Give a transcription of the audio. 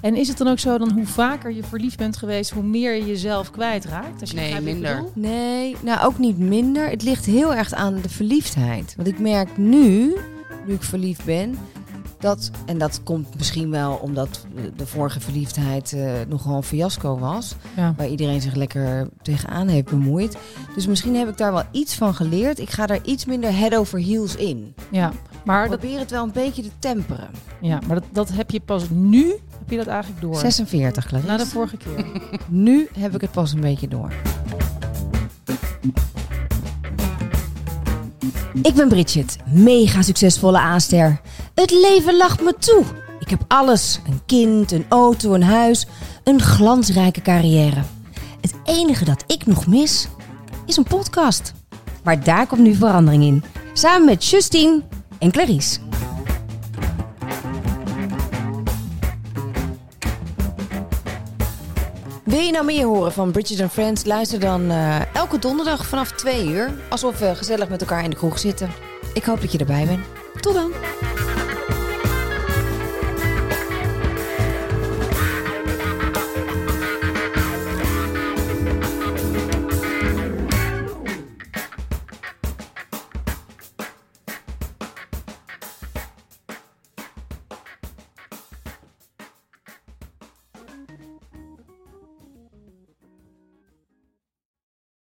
En is het dan ook zo dan hoe vaker je verliefd bent geweest, hoe meer je jezelf kwijtraakt? Als je Nee, minder. Nee, nou ook niet minder. Het ligt heel erg aan de verliefdheid. Want ik merk nu, nu ik verliefd ben, dat, en dat komt misschien wel omdat de vorige verliefdheid eh, nogal een fiasco was, Ja. waar iedereen zich lekker tegenaan heeft bemoeid. Dus misschien heb ik daar wel iets van geleerd. Ik ga daar iets minder head over heels in. Ja, maar, dat, Probeer het wel een beetje te temperen. ja, maar dat, dat heb je pas nu, heb je dat eigenlijk door. 46, Clarice. Na de vorige keer. Nu heb ik het pas een beetje door. Ik ben Bridget, mega succesvolle aanster. Het leven lacht me toe. Ik heb alles: een kind, een auto, een huis, een glansrijke carrière. Het enige dat ik nog mis is een podcast. Maar daar komt nu verandering in. Samen met Justine en Clarice. Wil je nou meer horen van Bridget and Friends? Luister dan eh, elke donderdag vanaf 2 uur. Alsof we gezellig met elkaar in de kroeg zitten. Ik hoop dat je erbij bent. Tot dan!